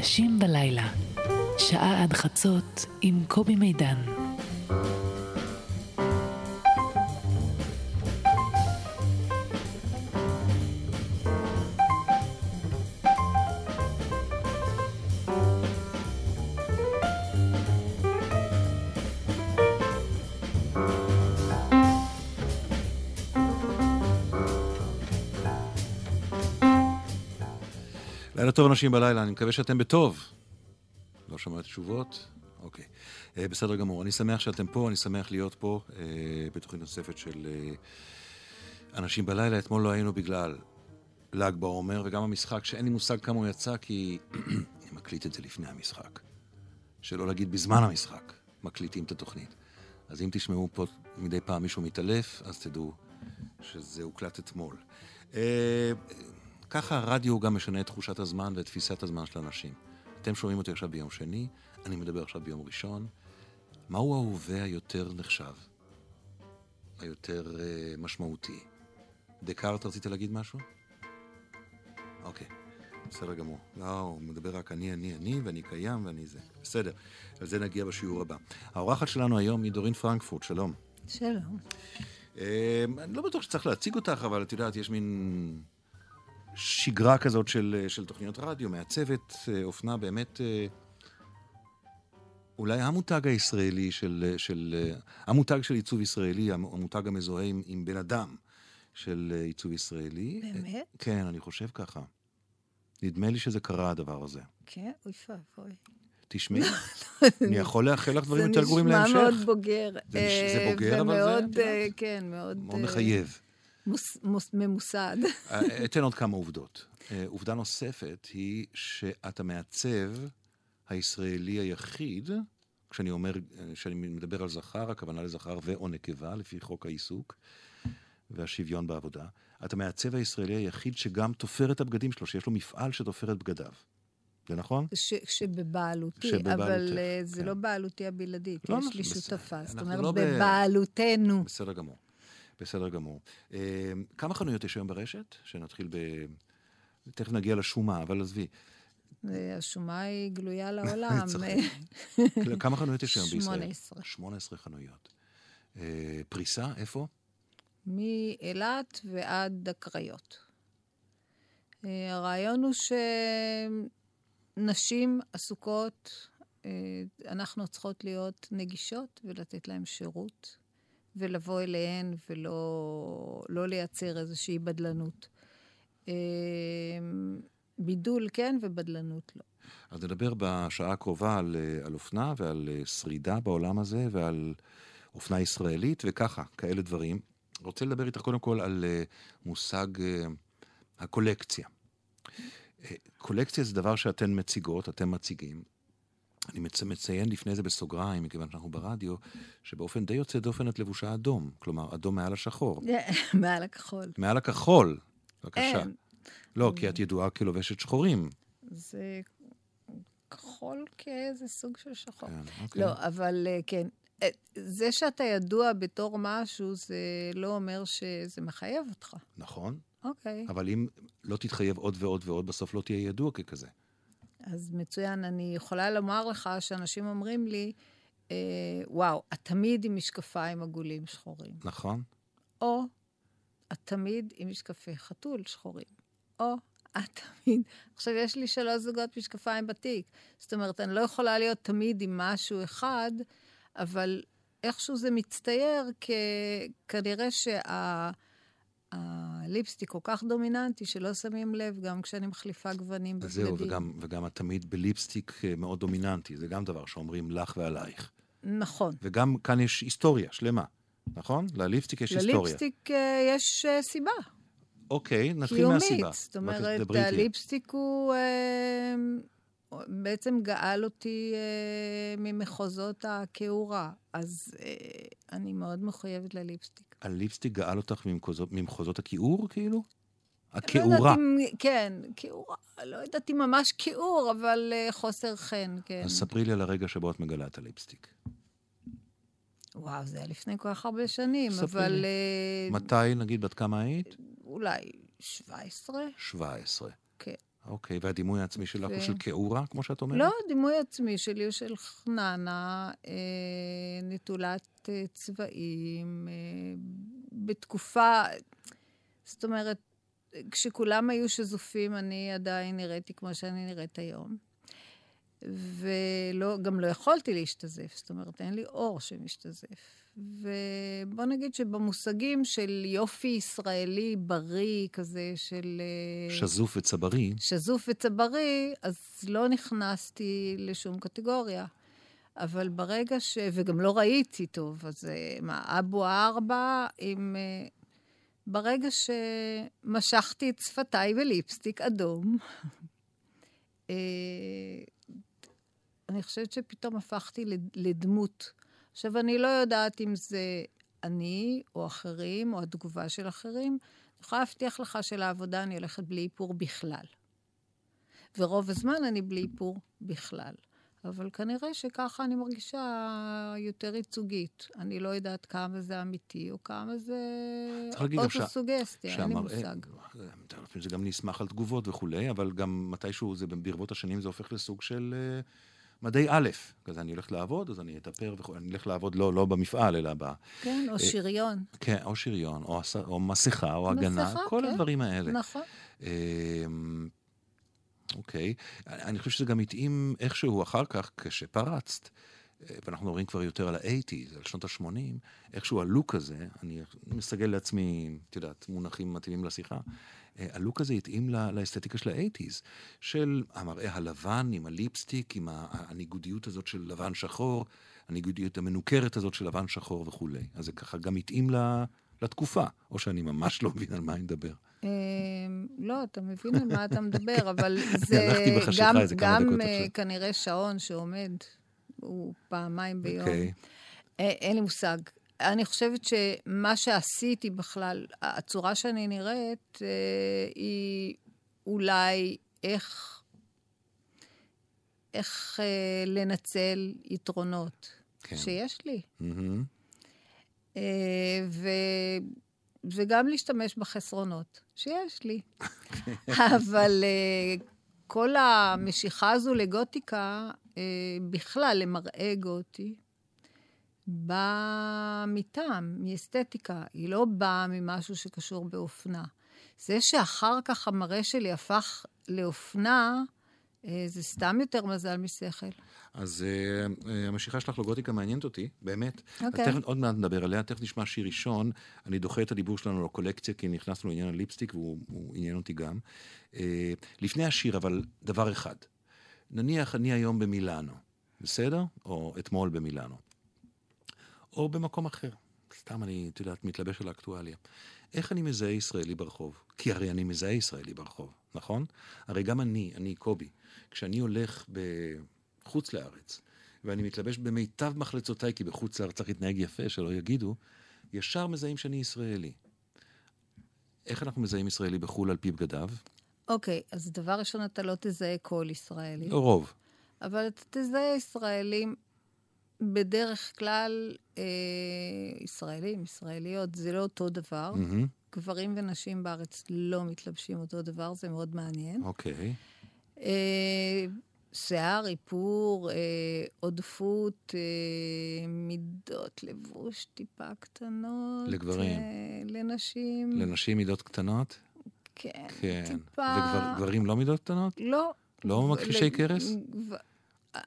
אנשים בלילה, שעה עד חצות עם קובי מידן. לילה טוב אנשים בלילה, אני מקווה שאתם בטוב. לא שומע תשובות? אוקיי. אה, בסדר גמור. אני שמח שאתם פה, אני שמח להיות פה אה, בתוכנית נוספת של אה, אנשים בלילה. אתמול לא היינו בגלל ל"ג בעומר, וגם המשחק, שאין לי מושג כמה הוא יצא, כי אני מקליט את זה לפני המשחק. שלא להגיד בזמן המשחק, מקליטים את התוכנית. אז אם תשמעו פה מדי פעם מישהו מתעלף, אז תדעו שזה הוקלט אתמול. אה, ככה הרדיו גם משנה את תחושת הזמן ואת תפיסת הזמן של אנשים. אתם שומעים אותי עכשיו ביום שני, אני מדבר עכשיו ביום ראשון. מהו ההווה היותר נחשב? היותר uh, משמעותי? דקארט, רצית להגיד משהו? אוקיי, בסדר גמור. לא, הוא מדבר רק אני, אני, אני, ואני קיים, ואני זה. בסדר, על זה נגיע בשיעור הבא. האורחת שלנו היום היא דורין פרנקפורט, שלום. שלום. Uh, אני לא בטוח שצריך להציג אותך, אבל את יודעת, יש מין... שגרה כזאת של, של תוכניות רדיו, מעצבת אה, אופנה באמת אה, אולי המותג הישראלי של, של אה, המותג של עיצוב ישראלי, המותג המזוהה עם, עם בן אדם של עיצוב ישראלי. באמת? כן, אני חושב ככה. נדמה לי שזה קרה הדבר הזה. כן? אוי ואבוי. תשמעי, אני יכול לאחל לך דברים יותר גרועים להמשך. זה נשמע מאוד בוגר. זה בוגר, אבל זה... ומאוד, כן, מאוד... מאוד מחייב. מוס, מוס, ממוסד. אתן עוד כמה עובדות. עובדה נוספת היא שאת המעצב הישראלי היחיד, כשאני אומר, כשאני מדבר על זכר, הכוונה לזכר ו/או נקבה, לפי חוק העיסוק והשוויון בעבודה, את המעצב הישראלי היחיד שגם תופר את הבגדים שלו, שיש לו מפעל שתופר את בגדיו. זה נכון? ש, שבבעלותי, שבבעלותך, אבל uh, זה כן. לא בעלותי הבלעדית, לא, יש לי שותפה. זאת אומרת, לא בבעלותנו. בסדר גמור. בסדר גמור. אה, כמה חנויות יש היום ברשת? שנתחיל ב... תכף נגיע לשומה, אבל עזבי. השומה היא גלויה לעולם. כמה חנויות יש היום בישראל? 18. 18 חנויות. אה, פריסה, איפה? מאילת ועד הקריות. אה, הרעיון הוא שנשים עסוקות, אנחנו צריכות להיות נגישות ולתת להן שירות. ולבוא אליהן ולא לא לייצר איזושהי בדלנות. אמ, בידול כן ובדלנות לא. אז נדבר בשעה הקרובה על, אה, על אופנה ועל אה, שרידה בעולם הזה ועל אופנה ישראלית וככה, כאלה דברים. רוצה לדבר איתך קודם כל על אה, מושג הקולקציה. קולקציה זה דבר שאתן מציגות, אתם מציגים. אני מציין לפני זה בסוגריים, מכיוון שאנחנו ברדיו, שבאופן די יוצא דופן את לבושה אדום. כלומר, אדום מעל השחור. מעל הכחול. מעל הכחול, בבקשה. לא, כי את ידועה כלובשת שחורים. זה כחול כאיזה סוג של שחור. כן, אוקיי. לא, אבל אה, כן. אה, זה שאתה ידוע בתור משהו, זה לא אומר שזה מחייב אותך. נכון. אוקיי. אבל אם לא תתחייב עוד ועוד ועוד, בסוף לא תהיה ידוע ככזה. אז מצוין, אני יכולה לומר לך שאנשים אומרים לי, אה, וואו, את תמיד עם משקפיים עגולים שחורים. נכון. או את תמיד עם משקפי חתול שחורים. או את תמיד... עכשיו, יש לי שלוש זוגות משקפיים בתיק. זאת אומרת, אני לא יכולה להיות תמיד עם משהו אחד, אבל איכשהו זה מצטייר כ... כנראה שה... הליפסטיק כל כך דומיננטי, שלא שמים לב גם כשאני מחליפה גוונים בבגדים. זהו, וגם, וגם את תמיד בליפסטיק אה, מאוד דומיננטי, זה גם דבר שאומרים לך ועלייך. נכון. וגם כאן יש היסטוריה שלמה, נכון? לליפסטיק יש היסטוריה. לליפסטיק אה, יש uh, סיבה. אוקיי, נתחיל מהסיבה. קיומית, זאת אומרת, הליפסטיק הוא... בעצם גאל אותי אה, ממחוזות הכעורה, אז אה, אני מאוד מחויבת לליפסטיק. הליפסטיק גאל אותך ממחוזות, ממחוזות הכיעור, כאילו? הכעורה. לא כן, כעורה, לא יודעת אם ממש כעור, אבל אה, חוסר חן, כן. אז ספרי לי על הרגע שבו את מגלה את הליפסטיק. וואו, זה היה לפני כל כך הרבה שנים, אבל... לי. אה, מתי, נגיד, בת כמה היית? אולי 17. 17. כן. אוקיי, והדימוי העצמי שלך הוא ו- של כאורה, כמו שאת אומרת? לא, דימוי עצמי שלי הוא של חננה, אה, נטולת אה, צבעים, אה, בתקופה, זאת אומרת, כשכולם היו שזופים, אני עדיין נראיתי כמו שאני נראית היום. וגם לא יכולתי להשתזף, זאת אומרת, אין לי אור שמשתזף. ובוא נגיד שבמושגים של יופי ישראלי בריא כזה, של... אה, שזוף וצברי. שזוף וצברי, אז לא נכנסתי לשום קטגוריה. אבל ברגע ש... וגם לא ראיתי טוב, אז אה, מה, אבו ארבע עם... אה, ברגע שמשכתי את שפתיי בליפסטיק אדום, אני חושבת שפתאום הפכתי לד- לדמות. עכשיו, אני לא יודעת אם זה אני או אחרים, או התגובה של אחרים. אני יכולה להבטיח לך שלעבודה אני הולכת בלי איפור בכלל. ורוב הזמן אני בלי איפור בכלל. אבל כנראה שככה אני מרגישה יותר ייצוגית. אני לא יודעת כמה זה אמיתי, או כמה זה אוטוסוגסטיה, אין לי מושג. שזה גם נסמך על תגובות וכולי, אבל גם מתישהו, זה ברבות השנים, זה הופך לסוג של אה, מדי א', כזה אני הולך לעבוד, אז אני אתאפר וכו', אני אלך לעבוד לא, לא במפעל, אלא ב... כן, או שריון. כן, או שריון, או, הס- או מסכה, או הגנה, מסכה, כל כן. הדברים האלה. נכון. אמ, אוקיי, אני אני חושב שזה גם התאים איכשהו אחר כך, כשפרצת, אה, ואנחנו מדברים כבר יותר על ה-80's, על שנות ה-80, איכשהו הלוק הזה, אני מסגל לעצמי, את יודעת, מונחים מתאימים לשיחה, אה, הלוק הזה התאים לה- לאסתטיקה של ה-80's, של המראה הלבן עם הליפסטיק, עם הניגודיות הזאת של לבן שחור, הניגודיות המנוכרת הזאת של לבן שחור וכולי. אז זה ככה גם התאים ל- לתקופה, או שאני ממש לא מבין על מה אני מדבר. אמ, לא, אתה מבין על מה אתה מדבר, אבל זה הלכתי בחשיכה גם, גם אה. כנראה שעון שעומד, הוא פעמיים ביום. אוקיי. אה, אין לי מושג. אני חושבת שמה שעשיתי בכלל, הצורה שאני נראית, אה, היא אולי איך, איך אה, לנצל יתרונות כן. שיש לי. מהמם. אה, ו... וגם להשתמש בחסרונות שיש לי. אבל אה, כל המשיכה הזו לגותיקה, אה, בכלל, למראה גותי, באה מטעם, מאסתטיקה. היא לא באה ממשהו שקשור באופנה. זה שאחר כך המראה שלי הפך לאופנה, אה, זה סתם יותר מזל משכל. אז uh, המשיכה שלך לגותיקה מעניינת אותי, באמת. אוקיי. תכף עוד מעט נדבר עליה, תכף נשמע שיר ראשון. אני דוחה את הדיבור שלנו לקולקציה, כי נכנסנו לעניין הליפסטיק, והוא הוא עניין אותי גם. Uh, לפני השיר, אבל דבר אחד. נניח אני היום במילאנו, בסדר? או אתמול במילאנו. או במקום אחר. סתם אני, את יודעת, מתלבש על האקטואליה. איך אני מזהה ישראלי ברחוב? כי הרי אני מזהה ישראלי ברחוב, נכון? הרי גם אני, אני קובי, כשאני הולך בחוץ לארץ, ואני מתלבש במיטב מחלצותיי, כי בחוץ לארץ צריך להתנהג יפה, שלא יגידו, ישר מזהים שאני ישראלי. איך אנחנו מזהים ישראלי בחו"ל על פי בגדיו? אוקיי, אז דבר ראשון, אתה לא תזהה כל ישראלי. רוב. אבל אתה תזהה ישראלים, בדרך כלל, אה, ישראלים, ישראליות, זה לא אותו דבר. מהמם, גברים ונשים בארץ לא מתלבשים אותו דבר, זה מאוד מעניין. אוקיי. אה, שיער, איפור, אה, עודפות, אה, מידות לבוש טיפה קטנות. לגברים. אה, לנשים. לנשים מידות קטנות? כן, כן. טיפה... וגברים לא מידות קטנות? לא. לא מכחישי קרס? ו-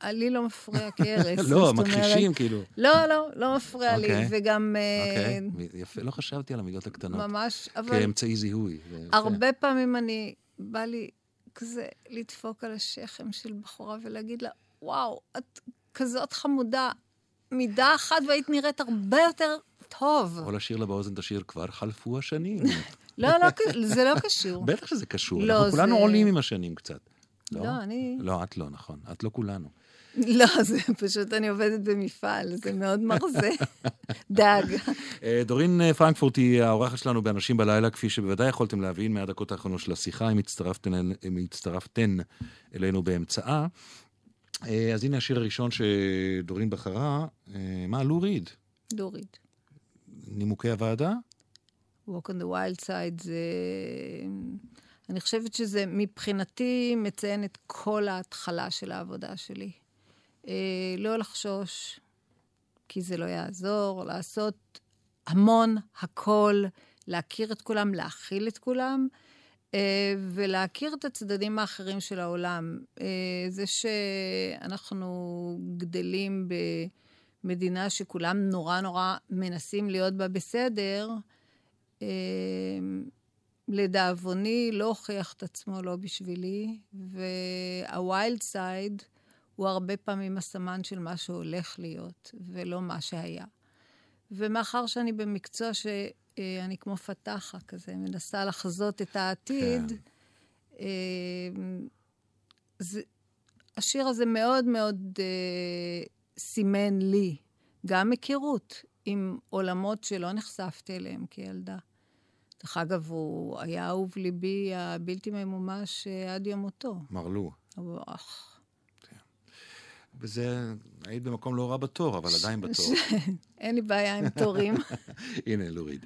לי לא מפריע קרס. לא, מכחישים, כאילו. לא, לא, לא מפריע לי. אוקיי. וגם אה, אוקיי, יפה, לא חשבתי על המידות הקטנות. ממש, אבל כאמצעי זיהוי. הרבה פעמים אני, בא לי כזה לדפוק על השכם של בחורה ולהגיד לה, וואו, את כזאת חמודה, מידה אחת והיית נראית הרבה יותר טוב. או לשיר לה באוזן את השיר, כבר חלפו השנים. לא, לא, זה לא קשור. בטח שזה קשור, לא, אנחנו כולנו עולים עם השנים קצת. לא, אני... לא, את לא, נכון. את לא כולנו. לא, זה פשוט, אני עובדת במפעל, זה מאוד מרזה. דג. אה, דורין אה, פרנקפורט היא האורחת שלנו באנשים בלילה, כפי שבוודאי יכולתם להבין מהדקות האחרונות של השיחה, אם הצטרפתן, אם הצטרפתן אלינו באמצעה. אה, אז הנה השיר הראשון שדורין בחרה. מה, לו ריד? דורית. נימוקי הוועדה? Walk on the wild side זה... אני חושבת שזה מבחינתי מציין את כל ההתחלה של העבודה שלי. אה, לא לחשוש, כי זה לא יעזור, לעשות המון, הכל, להכיר את כולם, להכיל את כולם, אה, ולהכיר את הצדדים האחרים של העולם. אה, זה שאנחנו גדלים במדינה שכולם נורא נורא מנסים להיות בה בסדר, אה, לדאבוני לא הוכיח את עצמו לא בשבילי, והווילד סייד הוא הרבה פעמים הסמן של מה שהולך להיות, ולא מה שהיה. ומאחר שאני במקצוע שאני כמו פתחה כזה, מנסה לחזות את העתיד, כן. אה, זה, השיר הזה מאוד מאוד אה, סימן לי גם היכרות עם עולמות שלא נחשפתי אליהם כילדה. דרך אגב, הוא היה אהוב ליבי הבלתי ממומש אה, עד יום מותו. מרלו. אך. וזה, היית במקום לא רע בתור, אבל עדיין בתור. אין לי בעיה עם תורים. הנה, לוריד.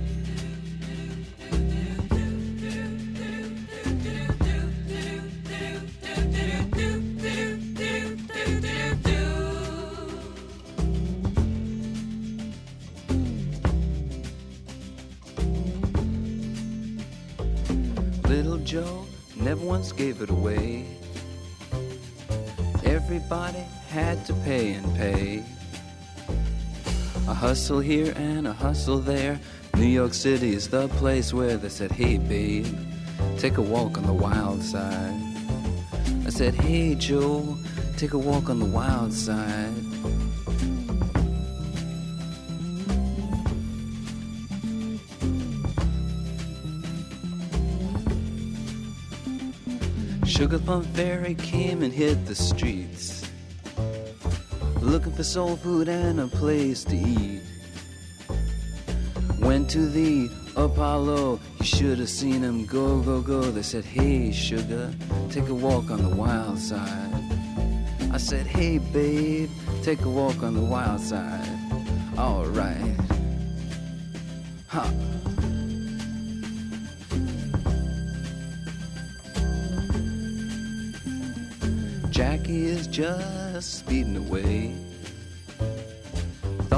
hustle here and a hustle there. New York City is the place where they said, Hey, babe, take a walk on the wild side. I said, Hey, Joe, take a walk on the wild side. Sugar Plum Fairy came and hit the streets, looking for soul food and a place to eat. Went to the Apollo, you should have seen him go, go, go. They said, Hey, sugar, take a walk on the wild side. I said, Hey, babe, take a walk on the wild side. Alright. Huh. Jackie is just speeding away.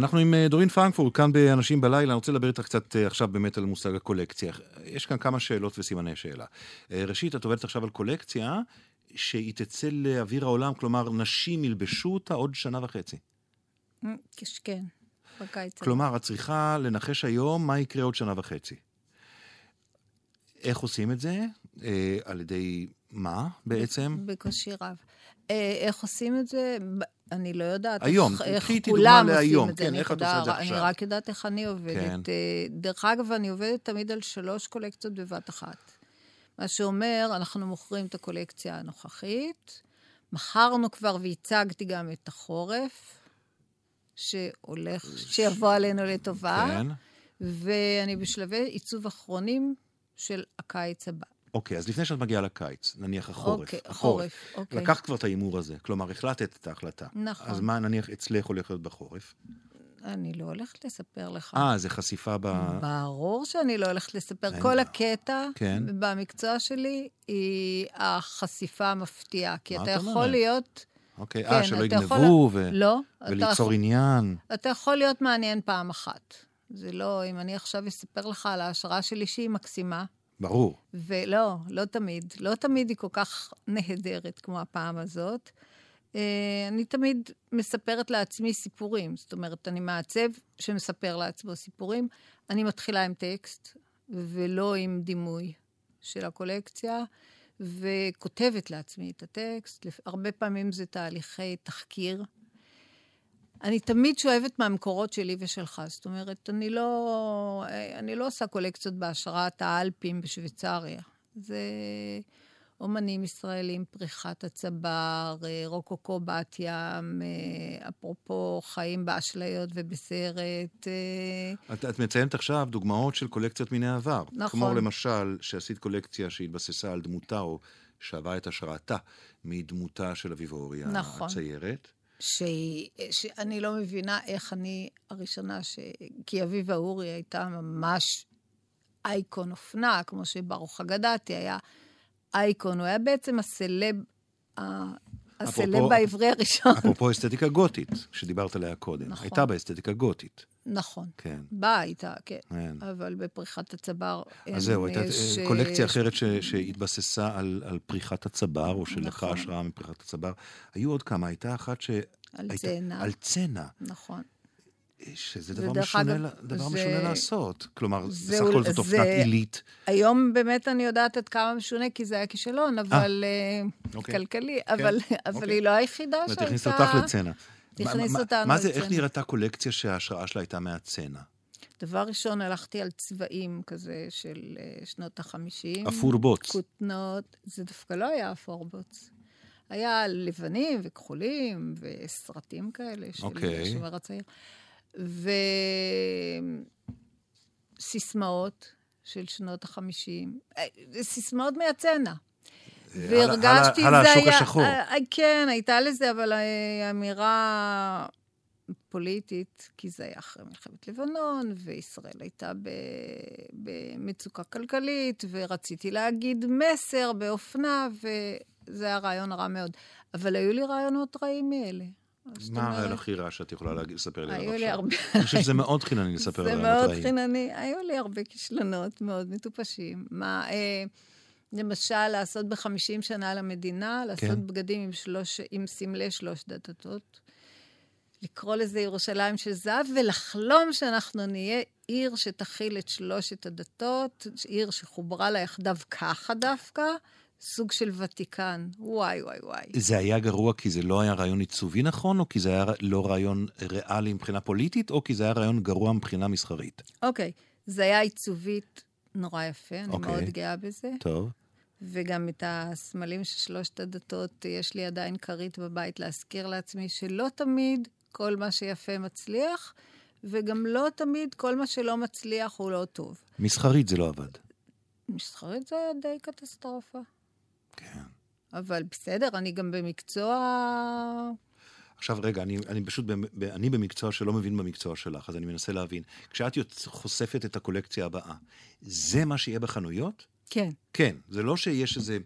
אנחנו עם אה, דורין פרנקפורט, כאן באנשים בלילה, אני רוצה לדבר איתך קצת אה, עכשיו באמת על מושג הקולקציה. יש כאן כמה שאלות וסימני שאלה. אה, ראשית, את עובדת עכשיו על קולקציה שהיא תצא לאוויר העולם, כלומר, נשים ילבשו אותה עוד שנה וחצי. כן, בקיץ. כלומר, את צריכה לנחש היום מה יקרה עוד שנה וחצי. איך עושים את זה? אה, על ידי מה בעצם? בקושי רב. אה, איך עושים את זה? אני לא יודעת. היום, איך- איך כולם דוגמה עושים להיום. את זה. כן, איך את עושה את זה עכשיו? אני רק יודעת איך אני עובדת. כן. אה, דרך אגב, אני עובדת תמיד על שלוש קולקציות בבת אחת. מה שאומר, אנחנו מוכרים את הקולקציה הנוכחית, מכרנו כבר והצגתי גם את החורף, שהולך, שיבוא עלינו לטובה, כן. ואני בשלבי עיצוב אחרונים של הקיץ הבא. אוקיי, אז לפני שאת מגיעה לקיץ, נניח החורף. אוקיי, החורף, אוקיי. לקחת כבר את ההימור הזה, כלומר, החלטת את ההחלטה. נכון. אז מה נניח אצלך הולך להיות בחורף? אני לא הולכת לספר לך. אה, זה חשיפה ב... ברור שאני לא הולכת לספר. כל בעיה. הקטע כן. במקצוע שלי היא החשיפה המפתיעה. כי אתה את יכול אומרת? להיות... אוקיי, כן, אה, שלא אתה יכול- יגנבו ו... לא. אתה וליצור יכול- עניין. אתה יכול להיות מעניין פעם אחת. זה לא, אם אני עכשיו אספר לך על ההשראה שלי שהיא מקסימה, ברור. ולא, לא תמיד. לא תמיד היא כל כך נהדרת כמו הפעם הזאת. אה, אני תמיד מספרת לעצמי סיפורים. זאת אומרת, אני מעצב שמספר לעצמו סיפורים. אני מתחילה עם טקסט, ולא עם דימוי של הקולקציה, וכותבת לעצמי את הטקסט. הרבה פעמים זה תהליכי תחקיר. אני תמיד שואבת מהמקורות שלי ושלך. זאת אומרת, אני לא, אני לא עושה קולקציות בהשראת האלפים בשוויצריה. זה אומנים ישראלים, פריחת הצבר, אה, רוקוקו בת ים, אה, אפרופו חיים באשליות ובסרט. אה, את, את מציינת עכשיו דוגמאות של קולקציות מן העבר. נכון. כמו למשל, שעשית קולקציה שהתבססה על דמותה, או שעברה את השראתה מדמותה של אביב אורי נכון. הציירת. שהיא, שאני לא מבינה איך אני הראשונה ש... כי אביבה אורי הייתה ממש אייקון אופנה, כמו שברוך אגדתי היה אייקון, הוא היה בעצם הסלב, ה- הסלב אפרופו- העברי הראשון. אפרופו אסתטיקה גותית, שדיברת עליה קודם. נכון. הייתה באסתטיקה גותית. נכון. כן. באה איתה, כן. כן. אבל בפריחת הצבר... אז זהו, הייתה אה, אה, קולקציה אחרת ש, שהתבססה על, על פריחת הצבר, או שלך נכון. השראה מפריחת הצבר. היו עוד כמה, הייתה אחת ש... על הייתה- צנע. על צנע, נכון. שזה דבר, משונה, אגב, דבר זה- משונה לעשות. כלומר, זה- בסך הכל זאת זה- אופנת עילית. היום באמת אני יודעת עד כמה משונה, כי זה היה כישלון, אבל... אה, אוקיי. כלכלי, אבל, אבל אוקיי. היא לא היחידה שהייתה... הכניס אותך לצנע. מה- אותנו מה זה, לצנע. איך נראתה קולקציה שההשראה שלה הייתה מהצנע? דבר ראשון, הלכתי על צבעים כזה של אה, שנות החמישים. אפור בוץ. כותנות, זה דווקא לא היה אפור בוץ. היה לבנים וכחולים וסרטים כאלה של אוקיי. השומר הצעיר. וסיסמאות של שנות החמישים. אה, סיסמאות מהצנע. הלאה- והרגשתי, הלאה זה השוק היה... השחור. אה, אה, כן, הייתה לזה, אבל אה, אמירה פוליטית, כי זה היה אחרי מלחמת לבנון, וישראל הייתה ב... במצוקה כלכלית, ורציתי להגיד מסר באופנה, וזה היה רעיון רע מאוד. אבל היו לי רעיונות רעים מאלה. מה הרעיון הכי רע שאת יכולה להגיד- לספר לי עליו היו לי עכשיו? הרבה... אני חושב שזה מאוד חינני לספר על זה מאוד. חינני. היו לי הרבה כישלונות מאוד מטופשים. מה, אה, למשל, לעשות ב-50 שנה למדינה, לעשות כן. בגדים עם, שלוש, עם סמלי שלוש דתות, לקרוא לזה ירושלים של זהב, ולחלום שאנחנו נהיה עיר שתכיל את שלושת הדתות, עיר שחוברה לה יחדיו ככה דווקא, סוג של ותיקן. וואי, וואי, וואי. זה היה גרוע כי זה לא היה רעיון עיצובי נכון, או כי זה היה לא רעיון ריאלי מבחינה פוליטית, או כי זה היה רעיון גרוע מבחינה מסחרית? אוקיי, זה היה עיצובית נורא יפה, אני אוקיי. מאוד גאה בזה. טוב. וגם את הסמלים של שלושת הדתות, יש לי עדיין כרית בבית להזכיר לעצמי שלא תמיד כל מה שיפה מצליח, וגם לא תמיד כל מה שלא מצליח הוא לא טוב. מסחרית זה לא עבד. מסחרית זה היה די קטסטרופה. כן. אבל בסדר, אני גם במקצוע... עכשיו רגע, אני, אני פשוט, ב- אני במקצוע שלא מבין במקצוע שלך, אז אני מנסה להבין. כשאת חושפת את הקולקציה הבאה, זה מה שיהיה בחנויות? כן. כן, זה לא שיש איזה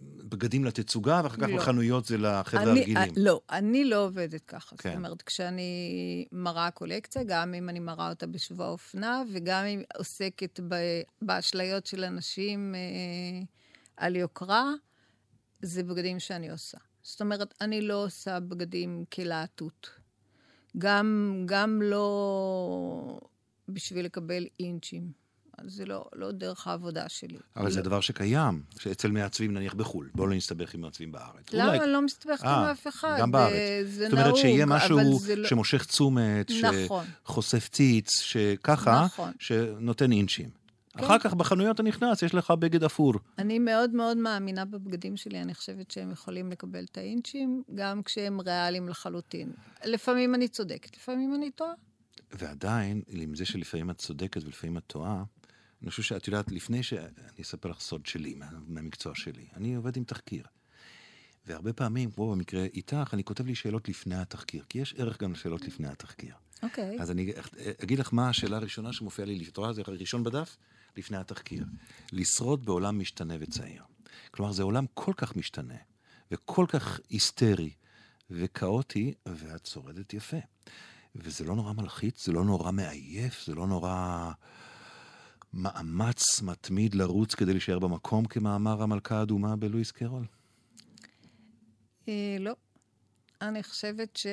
בגדים לתצוגה, ואחר כך לא. בחנויות זה לחבר'ה הרגילים. לא, אני לא עובדת ככה. כן. זאת אומרת, כשאני מראה קולקציה, גם אם אני מראה אותה בשבוע אופנה, וגם אם עוסקת ב, באשליות של אנשים אה, על יוקרה, זה בגדים שאני עושה. זאת אומרת, אני לא עושה בגדים כלהטות. גם, גם לא בשביל לקבל אינצ'ים. זה לא, לא דרך העבודה שלי. אבל זה לא. דבר שקיים, שאצל מעצבים נניח בחו"ל. בואו לא נסתבך עם מעצבים בארץ. למה? אולי- לא מסתבכת עם אה, אף אחד. גם בארץ. זה זאת אומרת נהוג, שיהיה משהו לא... שמושך תשומת, נכון. שחושף ציץ, שככה, נכון. שנותן אינצ'ים. כן. אחר כך בחנויות אתה נכנס, יש לך בגד אפור. אני מאוד מאוד מאמינה בבגדים שלי, אני חושבת שהם יכולים לקבל את האינצ'ים, גם כשהם ריאליים לחלוטין. לפעמים אני צודקת, לפעמים אני טועה. ועדיין, עם זה שלפעמים את צודקת ולפעמים את טועה, אני חושב שאת יודעת, לפני ש... אני אספר לך סוד שלי, מה, מהמקצוע שלי. אני עובד עם תחקיר. והרבה פעמים, כמו במקרה איתך, אני כותב לי שאלות לפני התחקיר, כי יש ערך גם לשאלות לפני התחקיר. אוקיי. אז אני אגיד לך מה השאלה הראשונה שמופיעה לי, את רואה? זה ראשון בדף? לפני התחקיר. לשרוד בעולם משתנה וצעיר. כלומר, זה עולם כל כך משתנה, וכל כך היסטרי וכאוטי, ואת שורדת יפה. וזה לא נורא מלחיץ, זה לא נורא מעייף, זה לא נורא מאמץ מתמיד לרוץ כדי להישאר במקום, כמאמר המלכה האדומה בלואיס קרול. אה, לא. אני חושבת ש...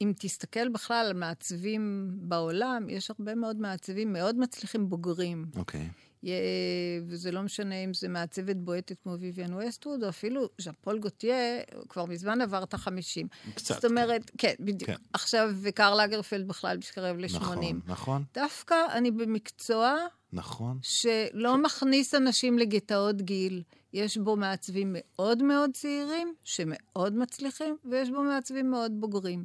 אם תסתכל בכלל על מעצבים בעולם, יש הרבה מאוד מעצבים מאוד מצליחים בוגרים. אוקיי. יה- וזה לא משנה אם זה מעצבת בועטת כמו ויvian ווסטווד, או אפילו ז'אן פול גוטייה, כבר מזמן עבר את החמישים. קצת, זאת אומרת, כן, בדיוק. כן. עכשיו, וקרל לגרפלד בכלל מתקרב ל-80. נכון, נכון, דווקא אני במקצוע נכון. שלא מכניס אנשים לגטאות גיל. יש בו מעצבים מאוד מאוד צעירים, שמאוד מצליחים, ויש בו מעצבים מאוד בוגרים.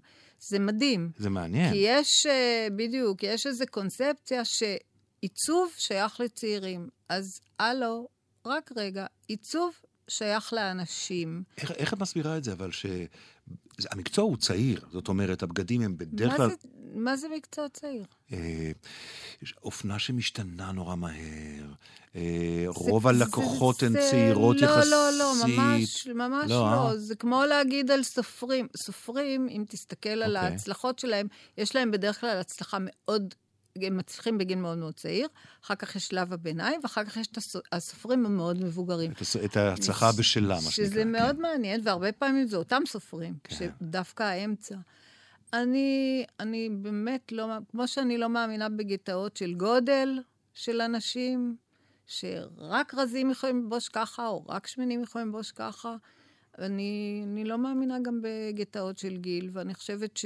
זה מדהים. זה מעניין. כי יש, אה, בדיוק, יש איזו קונספציה שעיצוב שייך לצעירים. אז הלו, רק רגע, עיצוב שייך לאנשים. איך, איך את מסבירה את זה, אבל ש... המקצוע הוא צעיר, זאת אומרת, הבגדים הם בדרך מה כלל... זה, מה זה מקצוע צעיר? אה, אופנה שמשתנה נורא מהר, אה, זה- רוב זה- הלקוחות הן זה- צעירות לא, יחסית. לא, לא, ממש, ממש לא, לא. אה? זה כמו להגיד על סופרים. סופרים, אם תסתכל על אוקיי. ההצלחות שלהם, יש להם בדרך כלל הצלחה מאוד, הם מצליחים בגיל מאוד מאוד צעיר, אחר כך יש שלב הביניים, ואחר כך יש את הסו- הסופרים המאוד מבוגרים. את, הס- את ההצלחה בשלה, מה שנקרא. שזה כן. מאוד מעניין, והרבה פעמים זה אותם סופרים, כן. שדווקא האמצע. אני, אני באמת לא, כמו שאני לא מאמינה בגטאות של גודל של אנשים, שרק רזים יכולים ללבוש ככה, או רק שמנים יכולים ללבוש ככה, אני, אני לא מאמינה גם בגטאות של גיל, ואני חושבת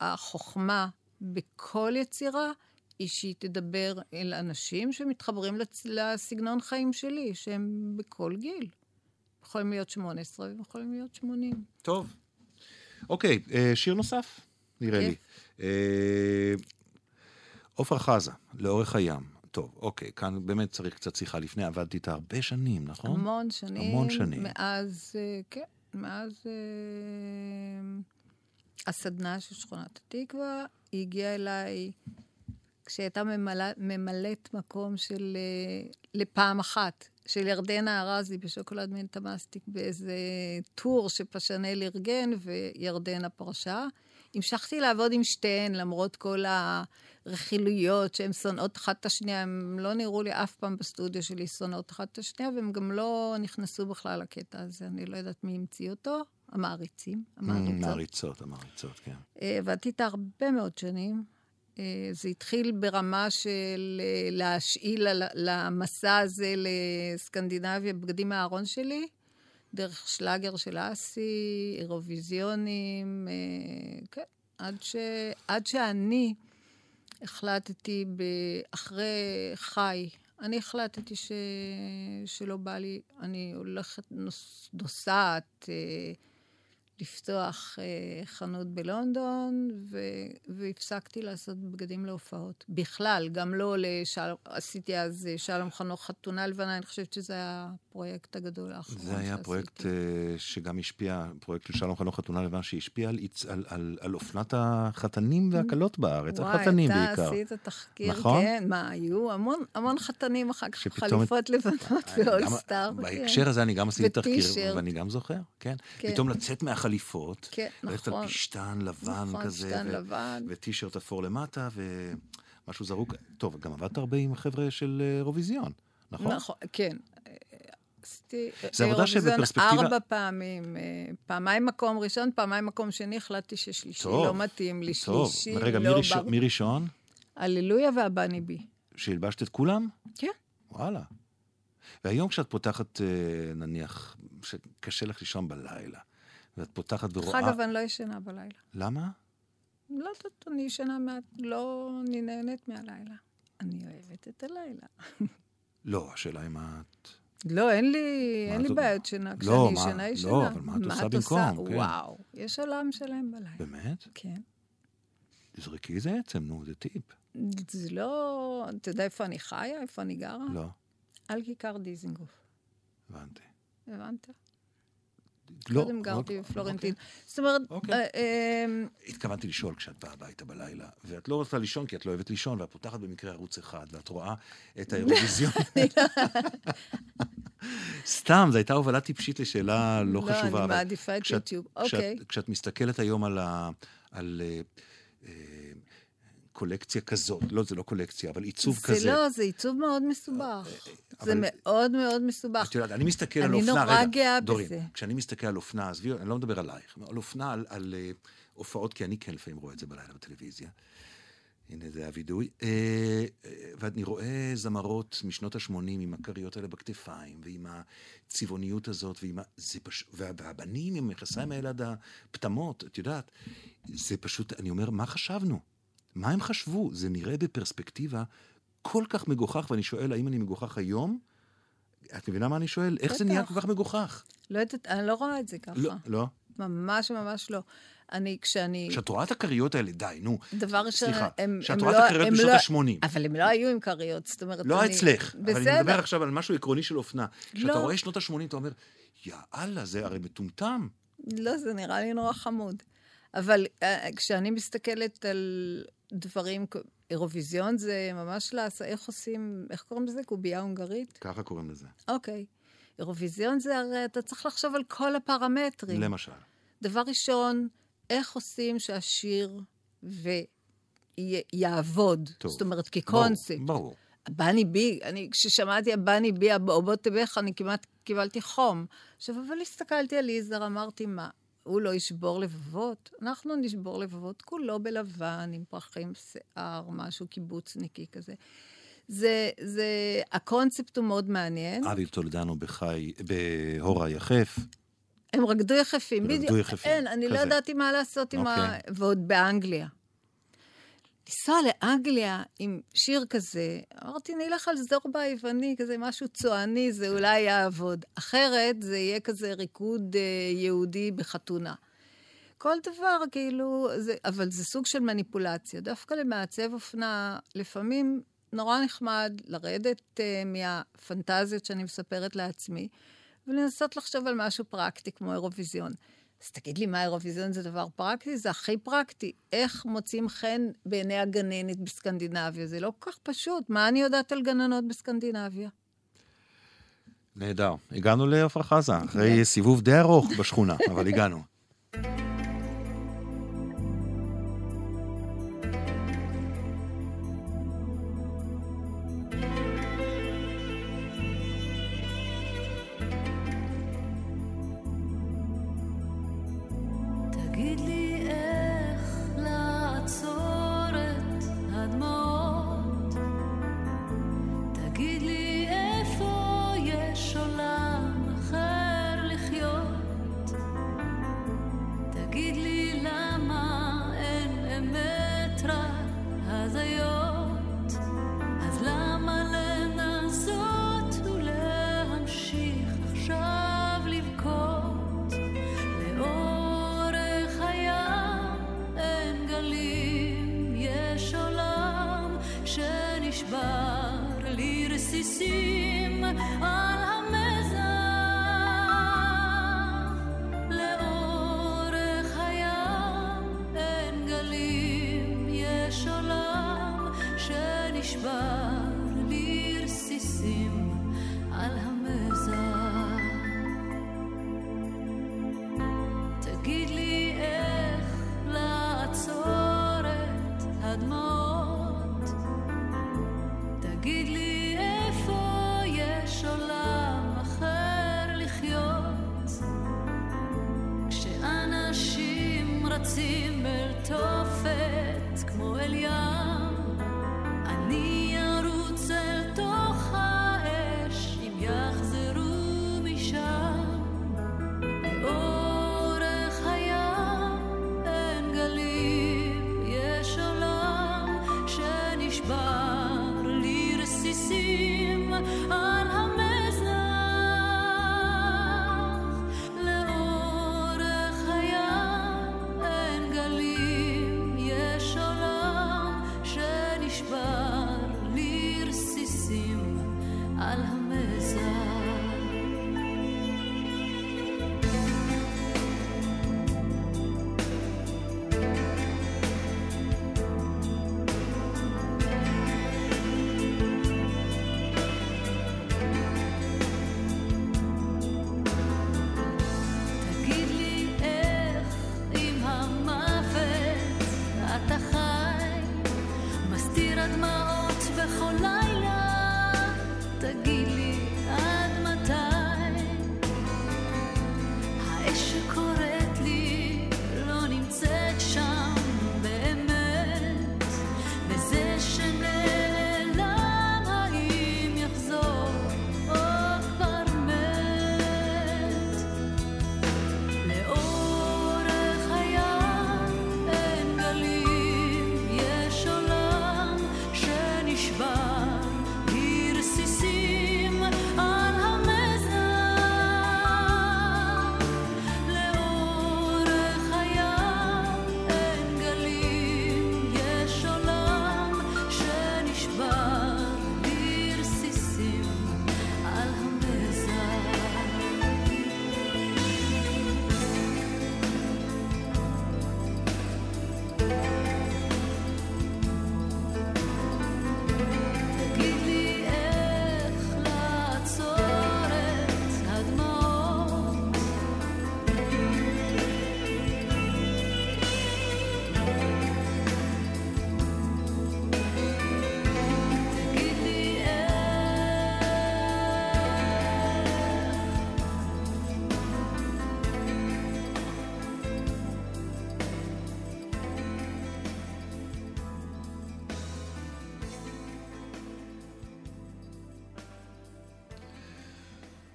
שהחוכמה בכל יצירה היא שהיא תדבר אל אנשים שמתחברים לצ... לסגנון חיים שלי, שהם בכל גיל. יכולים להיות 18 והם להיות 80. טוב. אוקיי, אה, שיר נוסף, נראה לי. כיף. אה, עופרה חזה, לאורך הים. טוב, אוקיי, כאן באמת צריך קצת שיחה לפני, עבדתי איתה הרבה שנים, נכון? המון שנים. המון שנים. מאז, אה, כן, מאז הסדנה של שכונת התקווה, היא הגיעה אליי כשהייתה ממלא, ממלאת מקום של, לפעם אחת, של ירדנה ארזי בשוקולד מנטה מסטיק באיזה טור שפשנל ארגן וירדנה פרשה. המשכתי לעבוד עם שתיהן, למרות כל הרכילויות שהן שונאות אחת את השנייה. הן לא נראו לי אף פעם בסטודיו שלי שונאות אחת את השנייה, והן גם לא נכנסו בכלל לקטע הזה. אני לא יודעת מי המציא אותו, המעריצים, המעריצות. מעריצות, המעריצות, כן. אה, עבדתי איתה הרבה מאוד שנים. אה, זה התחיל ברמה של אה, להשאיל למסע הזה לסקנדינביה בגדים מהארון שלי, דרך שלאגר של אסי, אירוויזיונים, אה, כן, עד, ש... עד שאני החלטתי. אחרי חי, אני החלטתי ש... שלא בא לי, אני הולכת, נוס... נוסעת, אה, לפתוח אה, חנות בלונדון, ו, והפסקתי לעשות בגדים להופעות. בכלל, גם לא לשלום, עשיתי אז אה, שלום חנוך חתונה לבנה, אני חושבת שזה היה הפרויקט הגדול האחרון זה היה שעשיתי. פרויקט אה, שגם השפיע, פרויקט של שלום חנוך חתונה לבן, שהשפיע על, על, על, על אופנת החתנים והכלות בארץ, החתנים וואי, בעיקר. אתה עשית תחקיר, נכון? כן, מה, היו המון, המון חתנים אחר כך, חליפות לבנות אני גם- ואולסטאר. בהקשר הזה אני גם עשיתי תחקיר. ואני גם זוכר, כן. כן. פתאום לצאת מהחליפות, כן, ללכת על נכון. פשטן לבן נכון, כזה, פשטן ו- לבן. וטישרט אפור למטה, ומשהו זרוק. טוב, גם עבדת הרבה עם החבר'ה של אה, אירוויזיון, נכון? נכון, כן. אה, עשיתי אירוויזיון שבפרספקטיבה- ארבע פעמים, אה, פעמיים מקום ראשון, פעמיים מקום שני, החלטתי ששלישי טוב, לא מתאים לי, טוב. שלישי רגע, לא בר... מי ראשון? הללויה והבני בי. שהלבשת את כולם? כן. וואלה. והיום כשאת פותחת, אה, נניח, שקשה לך לישון בלילה, ואת פותחת דרך ורואה... אגב, אני לא ישנה בלילה. למה? לא יודעת, אני ישנה מעט, לא, אני נהנית מהלילה. אני אוהבת את הלילה. לא, השאלה אם את... לא, אין לי, אין לי את- בעיות שינה. כשאני לא, מה- ישנה, לא, ישנה. אבל מה את עושה במקום? כן. וואו, יש עולם שלם בלילה. באמת? כן. תזרקי איזה עצם, נו, זה טיפ. זה לא... אתה יודע איפה אני חיה? איפה אני גרה? לא, על כיכר דיזינגוף. הבנתי. הבנת? לא, קודם גרתי אוקיי, בפלורנטין. זאת אומרת, אוקיי. אה, אה, התכוונתי לשאול כשאת באה הביתה בלילה, ואת לא רוצה לישון כי את לא אוהבת לישון, ואת פותחת במקרה ערוץ אחד, ואת רואה את האירוויזיון. סתם, זו הייתה הובלה טיפשית לשאלה לא לא, חשובה. אני אבל מעדיפה את יוטיוב. אוקיי. כשאת מסתכלת היום על אה, קולקציה כזאת, לא, זה לא קולקציה, אבל עיצוב כזה. זה לא, זה עיצוב מאוד מסובך. אבל- זה מאוד מאוד מסובך. את יודעת, אני מסתכל על אני אופנה, נורא רגע, גאה דורין, בזה. כשאני מסתכל על אופנה, עזבי, אני לא מדבר עלייך, על אופנה, על, על אה, הופעות, כי אני כן לפעמים רואה את זה בלילה בטלוויזיה. הנה, זה הווידוי. אה, אה, ואני רואה זמרות משנות ה-80 עם הכריות האלה בכתפיים, ועם הצבעוניות הזאת, ועם ה... זה. וה, והבנים עם המכסיים האלה עד הפטמות, את יודעת, זה פשוט, אני אומר, מה חשבנו? מה הם חשבו? זה נראה בפרספקטיבה כל כך מגוחך, ואני שואל, האם אני מגוחך היום? את מבינה מה אני שואל? איך זה. נהיה כל כך מגוחך? לא יודעת, אני לא רואה את זה ככה. לא, לא. ממש ממש לא. אני, כשאני... כשאת רואה את הכריות האלה, די, נו. דבר ראשון, סליחה, הם, כשאת רואה לא... את הכריות הם בשנות לא- ה-80. אבל הם לא היו עם כריות, זאת אומרת, לא אני... אצלך, אבל אני בסדר. מדבר עכשיו על משהו עקרוני של אופנה. כשאתה לא. רואה שנות ה-80, אתה אומר, יא אללה, זה הרי מטומטם. לא, זה נראה לי נורא חמוד. אבל uh, כשאני מסתכלת על דברים, אירוויזיון זה ממש לעשות, איך עושים, איך קוראים לזה? קובייה הונגרית? ככה קוראים לזה. אוקיי. אירוויזיון זה הרי, אתה צריך לחשוב על כל הפרמטרים. למשל. דבר ראשון, איך עושים שהשיר ויעבוד? טוב. זאת אומרת, כקונספט. ברור, ברור. בני בי, אני, כששמעתי הבני בי, הבוא תבך, אני כמעט קיבלתי חום. עכשיו, אבל הסתכלתי על יזהר, אמרתי, מה, הוא לא ישבור לבבות? אנחנו נשבור לבבות, כולו בלבן, עם פרחים, שיער, משהו קיבוצניקי כזה. זה, זה, הקונספט הוא מאוד מעניין. אבי טולדנו בחי, בהורה יחף. הם רקדו יחפים, רקדו בדיוק. יחפים, אין, אני לא כזה. ידעתי מה לעשות עם ה... אוקיי. ועוד באנגליה. לנסוע לאנגליה עם שיר כזה, אמרתי, נלך על זורבה היווני, כזה משהו צועני, זה אולי יעבוד. אחרת זה יהיה כזה ריקוד אה, יהודי בחתונה. כל דבר, כאילו, זה, אבל זה סוג של מניפולציה. דווקא למעצב אופנה, לפעמים נורא נחמד לרדת אה, מהפנטזיות שאני מספרת לעצמי, ולנסות לחשוב על משהו פרקטי כמו אירוויזיון. אז תגיד לי, מה אירוויזיון זה דבר פרקטי? זה הכי פרקטי. איך מוצאים חן בעיני הגננת בסקנדינביה? זה לא כל כך פשוט. מה אני יודעת על גננות בסקנדינביה? נהדר. הגענו לעפרה חזה, אחרי סיבוב די ארוך בשכונה, אבל הגענו.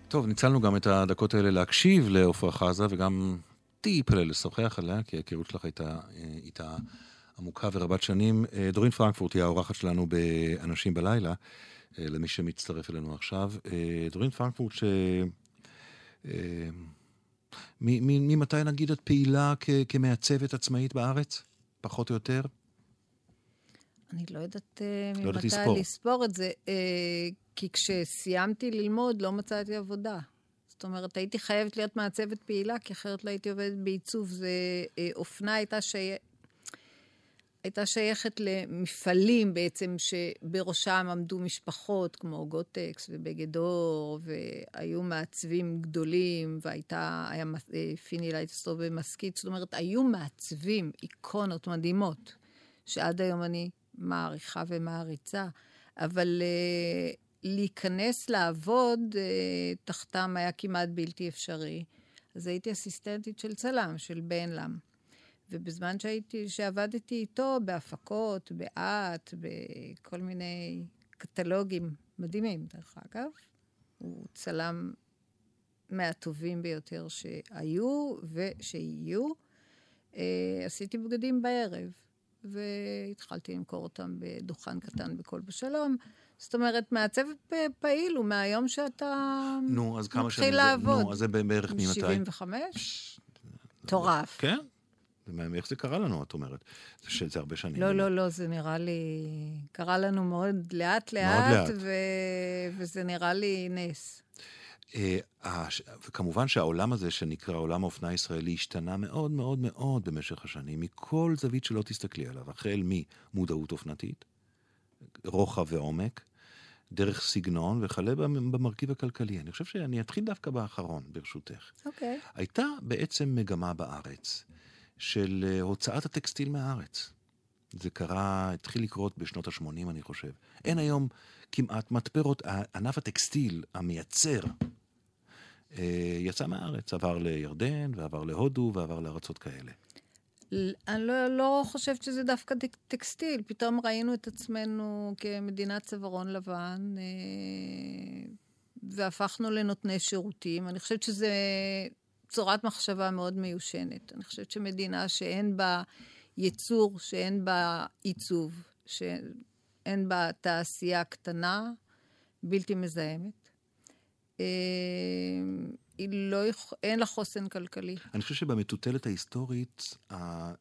טוב, ניצלנו גם את הדקות האלה להקשיב לעפרה חזה, וגם טיפה לשוחח עליה, כי ההיכרות שלך הייתה אה, איתה עמוקה ורבת שנים. אה, דורין פרנקפורט היא האורחת שלנו ב"אנשים בלילה", אה, למי שמצטרף אלינו עכשיו. דורין פרנקפורט, ש... ממתי נגיד את פעילה כ- כמעצבת עצמאית בארץ? פחות או יותר? אני לא יודעת לא ממתי לספור. לספור את זה, כי כשסיימתי ללמוד לא מצאתי עבודה. זאת אומרת, הייתי חייבת להיות מעצבת פעילה, כי אחרת לא הייתי עובדת בעיצוב. זה, אה, אופנה הייתה, שי... הייתה שייכת למפעלים בעצם, שבראשם עמדו משפחות כמו גוטקס ובגד אור, והיו מעצבים גדולים, והייתה, היה אה, פיני לייטרסדורף במשכית. זאת אומרת, היו מעצבים, איקונות מדהימות, שעד היום אני מעריכה ומעריצה, אבל uh, להיכנס לעבוד uh, תחתם היה כמעט בלתי אפשרי. אז הייתי אסיסטנטית של צלם, של בן לם. ובזמן שהייתי, שעבדתי איתו בהפקות, באט, בכל מיני קטלוגים מדהימים, דרך אגב, הוא צלם מהטובים ביותר שהיו ושיהיו. אה, עשיתי בגדים בערב, והתחלתי למכור אותם בדוכן קטן בקול בשלום. זאת אומרת, מעצב פעיל הוא מהיום שאתה נו, אז כמה מתחיל שנים זה? לעבוד. נו, אז זה בערך ממתי? 75? מטורף. כן? איך זה קרה לנו, את אומרת? זה שזה הרבה שנים. לא, לא, לא, זה נראה לי... קרה לנו מאוד לאט-לאט, לאט. ו... וזה נראה לי נס. אה, הש- וכמובן שהעולם הזה שנקרא עולם האופנה הישראלי השתנה מאוד מאוד מאוד במשך השנים, מכל זווית שלא תסתכלי עליו, החל ממודעות אופנתית, רוחב ועומק, דרך סגנון וכלה במ- במרכיב הכלכלי. אני חושב שאני אתחיל דווקא באחרון, ברשותך. אוקיי. הייתה בעצם מגמה בארץ של אה, הוצאת הטקסטיל מהארץ. זה קרה, התחיל לקרות בשנות ה-80, אני חושב. אין היום כמעט מתפרות, ענף הטקסטיל, המייצר, אה, יצא מהארץ, עבר לירדן, ועבר להודו, ועבר לארצות כאלה. אני לא, לא חושבת שזה דווקא טק- טקסטיל. פתאום ראינו את עצמנו כמדינת צווארון לבן, אה, והפכנו לנותני שירותים. אני חושבת שזו צורת מחשבה מאוד מיושנת. אני חושבת שמדינה שאין בה ייצור, שאין בה עיצוב, שאין בה תעשייה קטנה, בלתי מזהמת, אה, לא, יכ- אין לה חוסן כלכלי. אני חושב שבמטוטלת ההיסטורית, אה,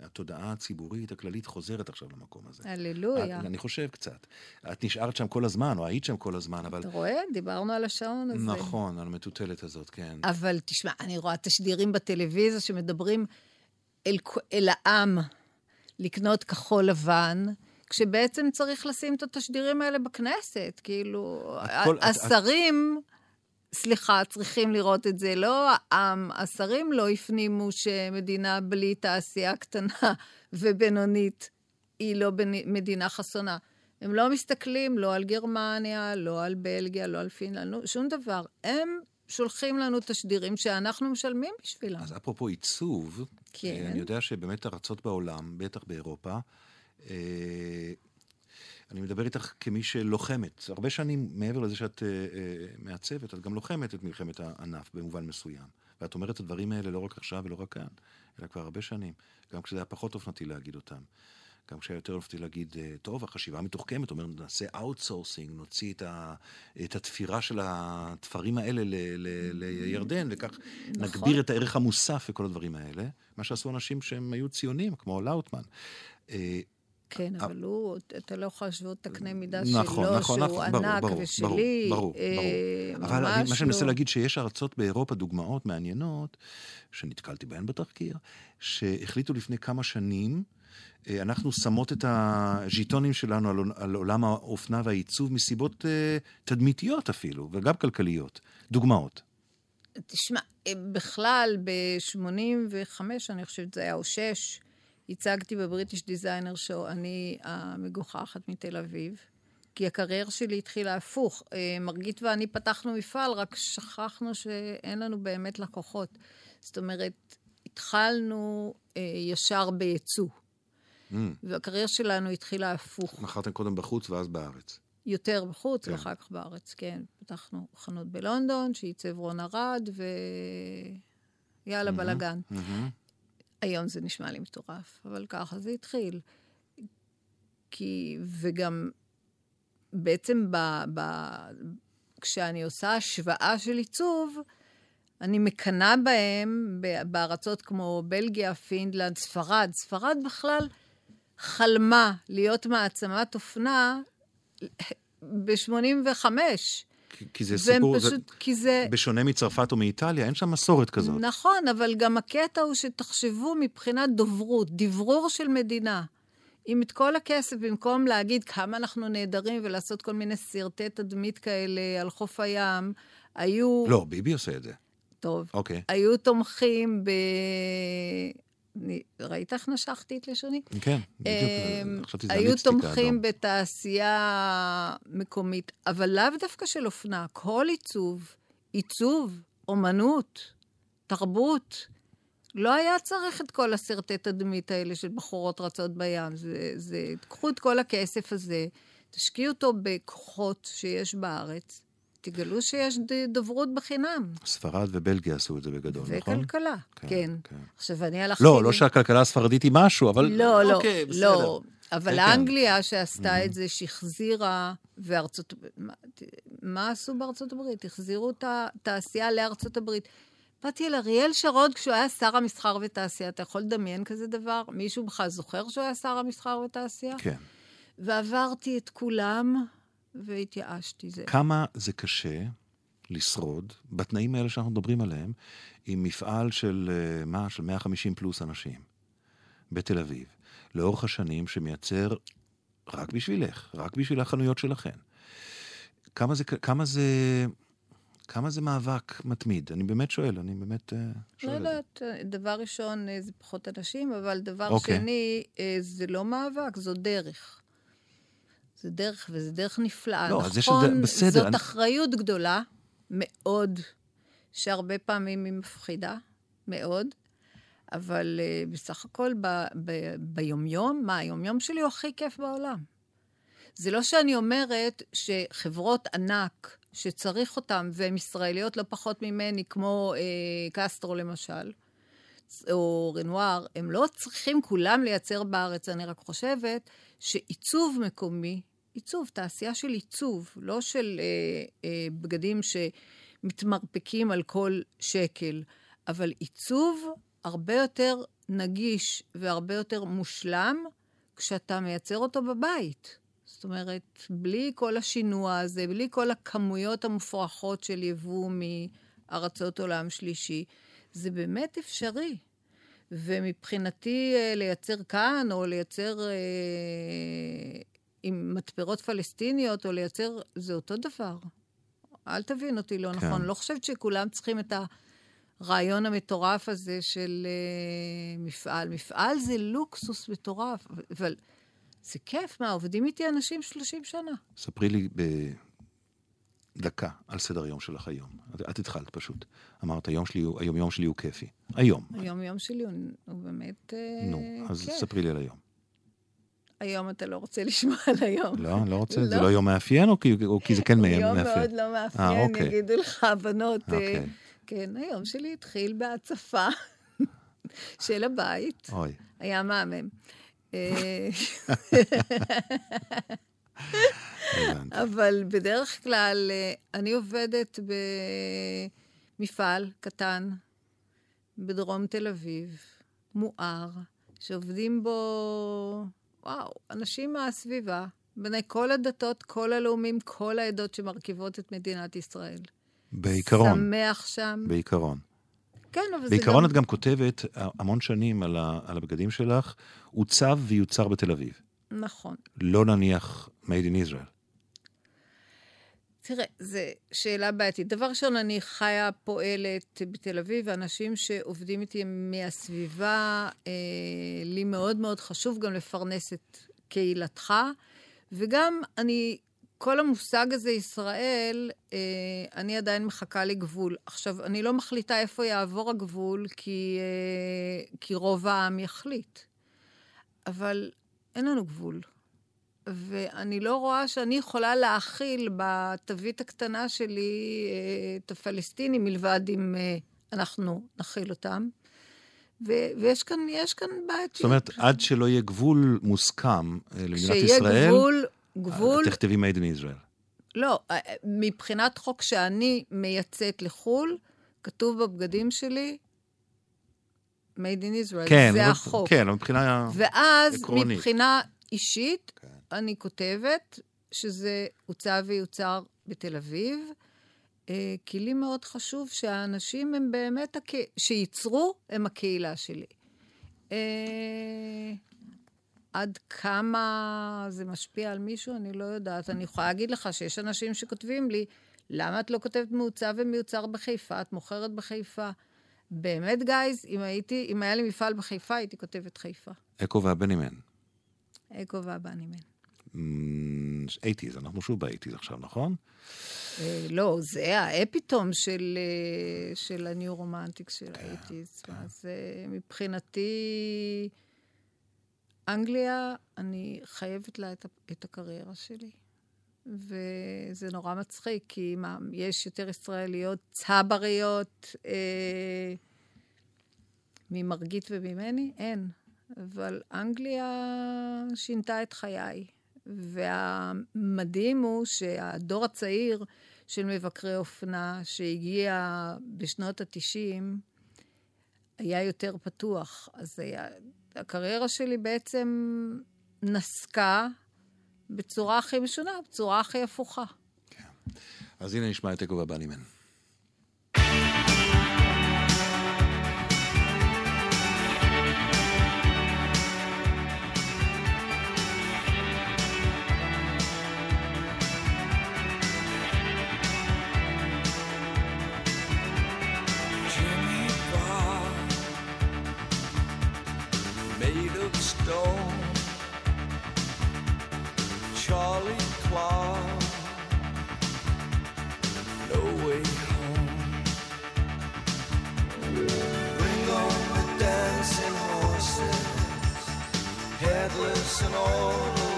התודעה הציבורית הכללית חוזרת עכשיו למקום הזה. הללויה. את- אני חושב קצת. את נשארת שם כל הזמן, או היית שם כל הזמן, אבל... אתה רואה? דיברנו על השעון הזה. נכון, על המטוטלת הזאת, כן. אבל תשמע, אני רואה תשדירים בטלוויזיה שמדברים אל, אל העם לקנות כחול לבן, כשבעצם צריך לשים את התשדירים האלה בכנסת. כאילו, הכל- את- השרים, סליחה, צריכים לראות את זה, לא העם, השרים לא הפנימו שמדינה בלי תעשייה קטנה ובינונית היא לא מדינה חסונה. הם לא מסתכלים לא על גרמניה, לא על בלגיה, לא על פינלנד, לא- שום דבר. הם שולחים לנו תשדירים שאנחנו משלמים בשבילם. אז אפרופו עיצוב, כן. אה, אני יודע שבאמת ארצות בעולם, בטח באירופה, אה, אני מדבר איתך כמי שלוחמת. הרבה שנים, מעבר לזה שאת אה, אה, מעצבת, את גם לוחמת את מלחמת הענף במובן מסוים. ואת אומרת את הדברים האלה לא רק עכשיו ולא רק כאן, אלא כבר הרבה שנים. גם כשזה היה פחות אופנתי להגיד אותם. גם כשהיה יותר אופנתי להגיד, אה, טוב, החשיבה מתוחכמת, אומר, נעשה outsourcing, נוציא את, ה, את התפירה של התפרים האלה ל, ל, לירדן, וכך נכון. נגביר את הערך המוסף וכל הדברים האלה. מה שעשו אנשים שהם היו ציונים, כמו לאוטמן. אה, כן, אבל הוא, אתה לא יכול להשוות את הקנה מידה נכון, שלו, נכון, שהוא נכון, ברור, ענק ברור, ושלי. ברור, אה, ברור. אבל אני- ממש מה שאני מנסה לא. להגיד, שיש ארצות באירופה, דוגמאות מעניינות, שנתקלתי בהן בתחקיר, שהחליטו לפני כמה שנים, אה, אנחנו שמות את הז'יטונים שלנו על, על עולם האופנה והעיצוב מסיבות אה, תדמיתיות אפילו, וגם כלכליות. דוגמאות. תשמע, אה, בכלל, ב-85, אני חושבת שזה היה, או 6, הצגתי בבריטיש דיזיינר שואו, אני המגוחכת מתל אביב, כי הקריירה שלי התחילה הפוך. אה, מרגית ואני פתחנו מפעל, רק שכחנו שאין לנו באמת לקוחות. זאת אומרת, התחלנו אה, ישר בייצוא, Mm, והקריירה שלנו התחילה הפוך. מכרתם קודם בחוץ ואז בארץ. יותר בחוץ, כן. ואחר כך בארץ, כן. פתחנו חנות בלונדון, שעיצב רון ארד, ו... יאללה, בלאגן. מהמם. היום זה נשמע לי מטורף, אבל ככה זה התחיל. כי, וגם בעצם ב, ב, כשאני עושה השוואה של עיצוב, אני מקנאה בהם בארצות כמו בלגיה, פינלנד, ספרד. ספרד בכלל חלמה להיות מעצמת אופנה ב-85. כי- זה סיפור, זה, פשוט, כי זה... בשונה מצרפת או מאיטליה, אין שם מסורת כזאת. נכון, אבל גם הקטע הוא שתחשבו מבחינת דוברות, דברור של מדינה. אם את כל הכסף, במקום להגיד כמה אנחנו נהדרים ולעשות כל מיני סרטי תדמית כאלה על חוף הים, היו... לא, ביבי עושה את זה. טוב. אוקיי. היו תומכים ב... אני- ראית איך נשכתי את לשוני? כן, בדיוק. אמ, חשבתי שזה היו תומכים. בתעשייה מקומית, אבל לאו דווקא של אופנה, כל עיצוב, עיצוב, אומנות, תרבות. לא היה צריך את כל הסרטי תדמית האלה של בחורות רצות בים. זה, זה, תקחו את כל הכסף הזה, תשקיעו אותו בכוחות שיש בארץ, תגלו שיש דוברות בחינם. ספרד ובלגיה עשו את זה בגדול, נכון? וכלכלה, כן, כן. כן. עכשיו, אני הלכתי... לא, ל- לא שהכלכלה הספרדית היא משהו, אבל... לא, לא, אוקיי, בסדר. לא. אבל כן, כן. אנגליה שעשתה את זה, שהחזירה, וארצות... מה, מה עשו בארצות הברית? החזירו את התעשייה לארצות הברית. באתי אל אריאל שרוד כשהוא היה שר המסחר ותעשייה. אתה יכול לדמיין כזה דבר? מישהו בכלל זוכר שהוא היה שר המסחר ותעשייה? כן. ועברתי את כולם, והתייאשתי. זה... כמה זה קשה לשרוד בתנאים האלה שאנחנו מדברים עליהם, עם מפעל של, אה, מה, של 150 פלוס אנשים בתל אביב, לאורך השנים שמייצר רק בשבילך, רק בשביל החנויות שלכם. כמה זה, כמה זה, כמה זה מאבק מתמיד? אני באמת שואל, אני באמת אה, לא שואל זה. יודעת, דבר ראשון אה, זה פחות אנשים, אבל דבר אוקיי. שני, אה, זה לא מאבק, זו דרך. זה דרך, וזה דרך נפלאה. לא, נכון, לזה- בסדר, זאת אני- אחריות גדולה מאוד, שהרבה פעמים היא מפחידה, מאוד, אבל uh, בסך הכל ב, ב, ביומיום, מה, היומיום שלי הוא הכי כיף בעולם. זה לא שאני אומרת שחברות ענק שצריך אותן, והן ישראליות לא פחות ממני, כמו אה, קסטרו למשל, או רנואר, הם לא צריכים כולם לייצר בארץ, אני רק חושבת שעיצוב מקומי, עיצוב, תעשייה של עיצוב, לא של אה, אה, בגדים שמתמרפקים על כל שקל, אבל עיצוב הרבה יותר נגיש והרבה יותר מושלם כשאתה מייצר אותו בבית. זאת אומרת, בלי כל השינוע הזה, בלי כל הכמויות המופרכות של יבוא מארצות עולם שלישי, זה באמת אפשרי. ומבחינתי אה, לייצר כאן, או לייצר אה, עם מתפרות פלסטיניות, או לייצר, זה אותו דבר. אל תבין אותי לא כן. נכון. לא חושבת שכולם צריכים את הרעיון המטורף הזה של אה, מפעל. מפעל זה לוקסוס מטורף, אבל זה כיף, מה, עובדים איתי אנשים 30 שנה. ספרי לי בדקה על סדר היום שלך היום. את, את התחלת פשוט. אמרת, היום שלי, היום יום שלי הוא כיפי. היום. היום-יום שלי הוא, הוא באמת אה, נו, אז כיף. ספרי לי על היום. היום אתה לא רוצה לשמוע על היום. לא, לא רוצה, זה לא. לא יום מאפיין, או כי, או כי זה כן מאפיין? יום מאוד לא מאפיין, אוקיי. יגידו לך הבנות. אה, אוקיי. כן, היום שלי התחיל בהצפה של הבית. אוי, היה מהמם. אה. אבל בדרך כלל אה, אני עובדת במפעל קטן בדרום תל אביב, מואר, שעובדים בו, וואו, אנשים מהסביבה, בני כל הדתות, כל הלאומים, כל העדות שמרכיבות את מדינת ישראל. בעיקרון, שמח שם. בעיקרון. כן, אבל זה בעיקרון גם... את גם כותבת המון שנים על, ה, על הבגדים שלך, עוצב ויוצר בתל אביב. נכון. לא נניח made in Israel. תראה, זו שאלה בעייתית. דבר ראשון, אני חיה, פועלת בתל אביב, ואנשים שעובדים איתי מהסביבה, אה, לי מאוד מאוד חשוב גם לפרנס את קהילתך, וגם אני, כל המושג הזה, ישראל, אה, אני עדיין מחכה לגבול. עכשיו, אני לא מחליטה איפה יעבור הגבול, כי, אה, כי רוב העם יחליט. אבל אין לנו גבול. ואני לא רואה שאני יכולה להכיל בתווית הקטנה שלי אה, את הפלסטינים, מלבד אם אה, אנחנו נכיל אותם. ו- ויש כאן, יש כאן בעייתיות. זאת אומרת, עד שלא יהיה גבול מוסכם אה, למדינת כשיהיה ישראל, גבול, גבול, אה, תכתבי made in Israel. לא, מבחינת חוק שאני מייצאת לחו"ל, כתוב בבגדים שלי, made in Israel, כן, זה החוק. כן, מבחינה... ואז עקרונית. מבחינה אישית, כן. אני כותבת שזה הוצא ויוצר בתל אביב, אה, כי לי מאוד חשוב שהאנשים הם באמת, הק... שייצרו, הם הקהילה שלי. אה, עד כמה זה משפיע על מישהו, אני לא יודעת. אני יכולה להגיד לך שיש אנשים שכותבים לי, למה את לא כותבת מעוצב ומיוצר בחיפה? את מוכרת בחיפה. באמת, guys, אם הייתי, אם היה לי מפעל בחיפה, הייתי כותבת חיפה. Echo & the Bunnymen. Echo & the Bunnymen. אמ, 80's, אנחנו שוב ב-80's עכשיו, נכון? אה, לא, זה ה epitome של, אה, של ה New Romantics של כן, ה eighties. אז אה, מבחינתי, אנגליה, אני חייבת לה את, הקריירה שלי. וזה נורא מצחיק, כי מה, יש יותר ישראליות צבריות אה, ממרגית וממני? אין. אבל אנגליה שינתה את חיי. והמדהים הוא שהדור הצעיר של מבקרי אופנה שהגיע בשנות ה-90 היה יותר פתוח. אז היה, הקריירה שלי בעצם נסקה בצורה הכי משונה, בצורה הכי הפוכה. אז הנה נשמע את אקו והבנימן. Stone, Charlie Clark, No Way Home. Bring on the dancing horses, headless and all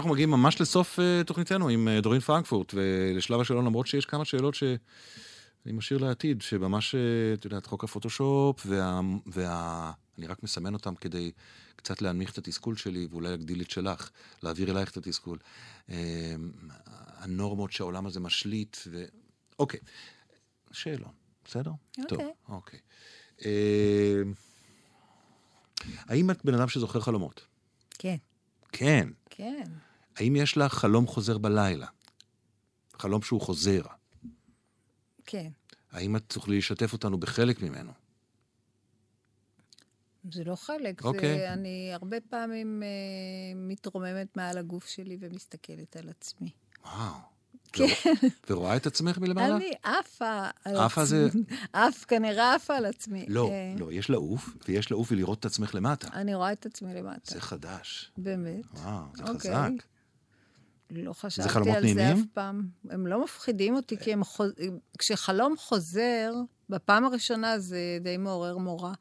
אנחנו מגיעים ממש לסוף אה, תוכניתנו עם אה, דורין פרנקפורט, ולשלב השאלון, למרות שיש כמה שאלות שאני משאיר לעתיד, שממש, אה, את יודעת, חוק הפוטושופ, וה, וה... אני רק מסמן אותם כדי קצת להנמיך את התסכול שלי, ואולי להגדיל את שלך, להעביר אלייך את התסכול. הנורמות שהעולם הזה משליט, ו... אוקיי, שאלון, בסדר? אוקיי. טוב, אוקיי. אה, האם את בן אדם שזוכר חלומות? כן, כן. כן. האם יש לך חלום חוזר בלילה? חלום שהוא חוזר. כן. האם את תוכלי לשתף אותנו בחלק ממנו? זה לא חלק, אוקיי. זה אני הרבה פעמים אה, מתרוממת מעל הגוף שלי ומסתכלת על עצמי. וואו. כן. ורואה את עצמך מלמעלה? אני עפה על עפה עצמי. זה- עף, כנראה עפה על עצמי. לא, אה, לא, יש לעוף, ויש לעוף ולראות את עצמך למטה. אני רואה את עצמי למטה. זה חדש. באמת. וואו, זה אוקיי. חזק. לא חשבתי על זה נעימים? אף פעם. הם לא מפחידים אותי, כי הם חוז... כשחלום חוזר, בפעם הראשונה זה די מעורר מורא.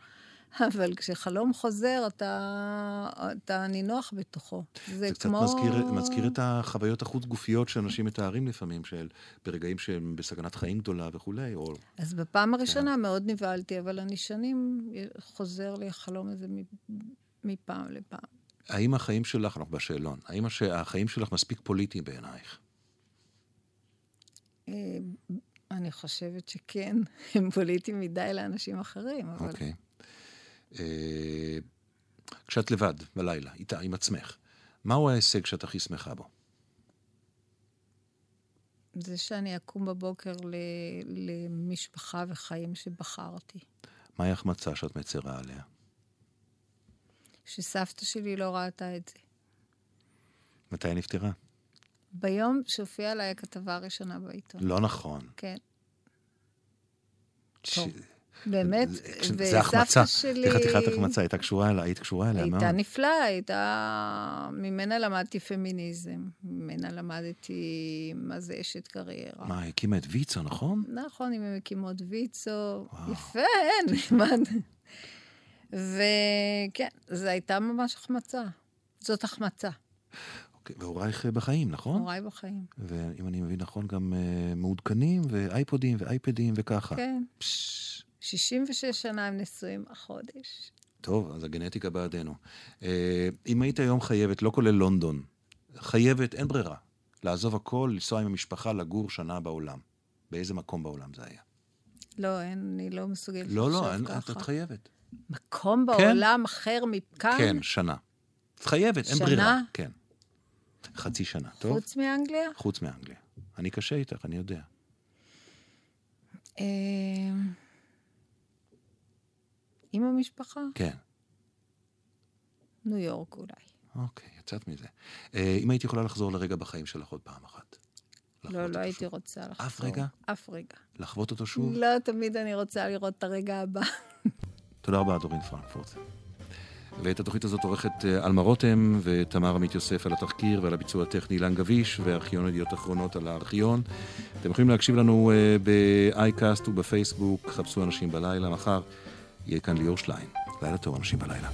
אבל כשחלום חוזר, אתה, אתה נינוח בתוכו. זה, זה קצת כמו... מזכיר, מזכיר את החוויות החוץ-גופיות שאנשים מתארים לפעמים, של ברגעים שהם בסכנת חיים גדולה וכולי, או... אז בפעם כן. הראשונה מאוד נבהלתי, אבל אני שנים חוזר לי החלום הזה מ- מפעם לפעם. האם החיים שלך, אנחנו בשאלון, האם החיים שלך מספיק פוליטיים בעינייך? אה, אני חושבת שכן, הם פוליטיים מדי לאנשים אחרים, אבל... אוקיי. אה, כשאת לבד, בלילה, איתה, עם עצמך, מהו ההישג שאת הכי שמחה בו? זה שאני אקום בבוקר ל... למשפחה וחיים שבחרתי. מהי החמצה שאת מצרה עליה? שסבתא שלי לא ראתה את זה. מתי היא נפטרה? ביום שהופיעה עליי הכתבה הראשונה בעיתון. לא נכון. כן, ש-. באמת, כש- זה החמצה. וסבתא שלי... זה חתיכת החמצה, הייתה קשורה אליה, היית קשורה אליה מאוד. הייתה נפלאה, הייתה... ממנה למדתי פמיניזם, ממנה למדתי מה זה אשת קריירה. מה, הקימה את ויצו, נכון? נכון, אם הם מקימות ויצו, וואו. יפה, נחמד. וכן, זו הייתה ממש החמצה. זאת החמצה, אוקיי, והורייך בחיים, נכון? הוריי בחיים. ואם אני מבין נכון, גם אה, מעודכנים, ואייפודים, ואייפדים, וככה. כן, פשש. 66 שנה הם נשואים החודש. טוב, אז הגנטיקה בעדנו. אה, אם היית היום חייבת, לא כולל לונדון, חייבת, אין ברירה, לעזוב הכל, לנסוע עם המשפחה, לגור שנה בעולם. באיזה מקום בעולם זה היה? לא, אין, אני לא מסוגלת לא, לחשוב לא, אין- ככה. את את חייבת. מקום בעולם אחר מכאן? כן, שנה. את חייבת, אין שנה? ברירה. כן. חצי שנה, טוב? חוץ מאנגליה? חוץ מאנגליה. אני קשה איתך, אני יודע. אה, עם המשפחה? כן. ניו יורק אולי. אוקיי, יצאת מזה. אה, אם היית יכולה לחזור לרגע בחיים שלך עוד פעם אחת. לא, לא הייתי שוב. רוצה לחזור. אף רגע? אף רגע. לחוות אותו שוב? לא, תמיד אני רוצה לראות את הרגע הבא. תודה רבה, דורין פרנקפורט. ואת התוכנית הזאת עורכת אה, עלמה רותם ותמר עמית יוסף על התחקיר ועל הביצוע הטכני אילן גביש וארכיון ידיעות אחרונות על הארכיון. אתם יכולים להקשיב לנו אה, באייקאסט ובפייסבוק, חפשו אנשים בלילה. מחר יהיה כאן ליאור שליין. לילה טוב, אנשים בלילה.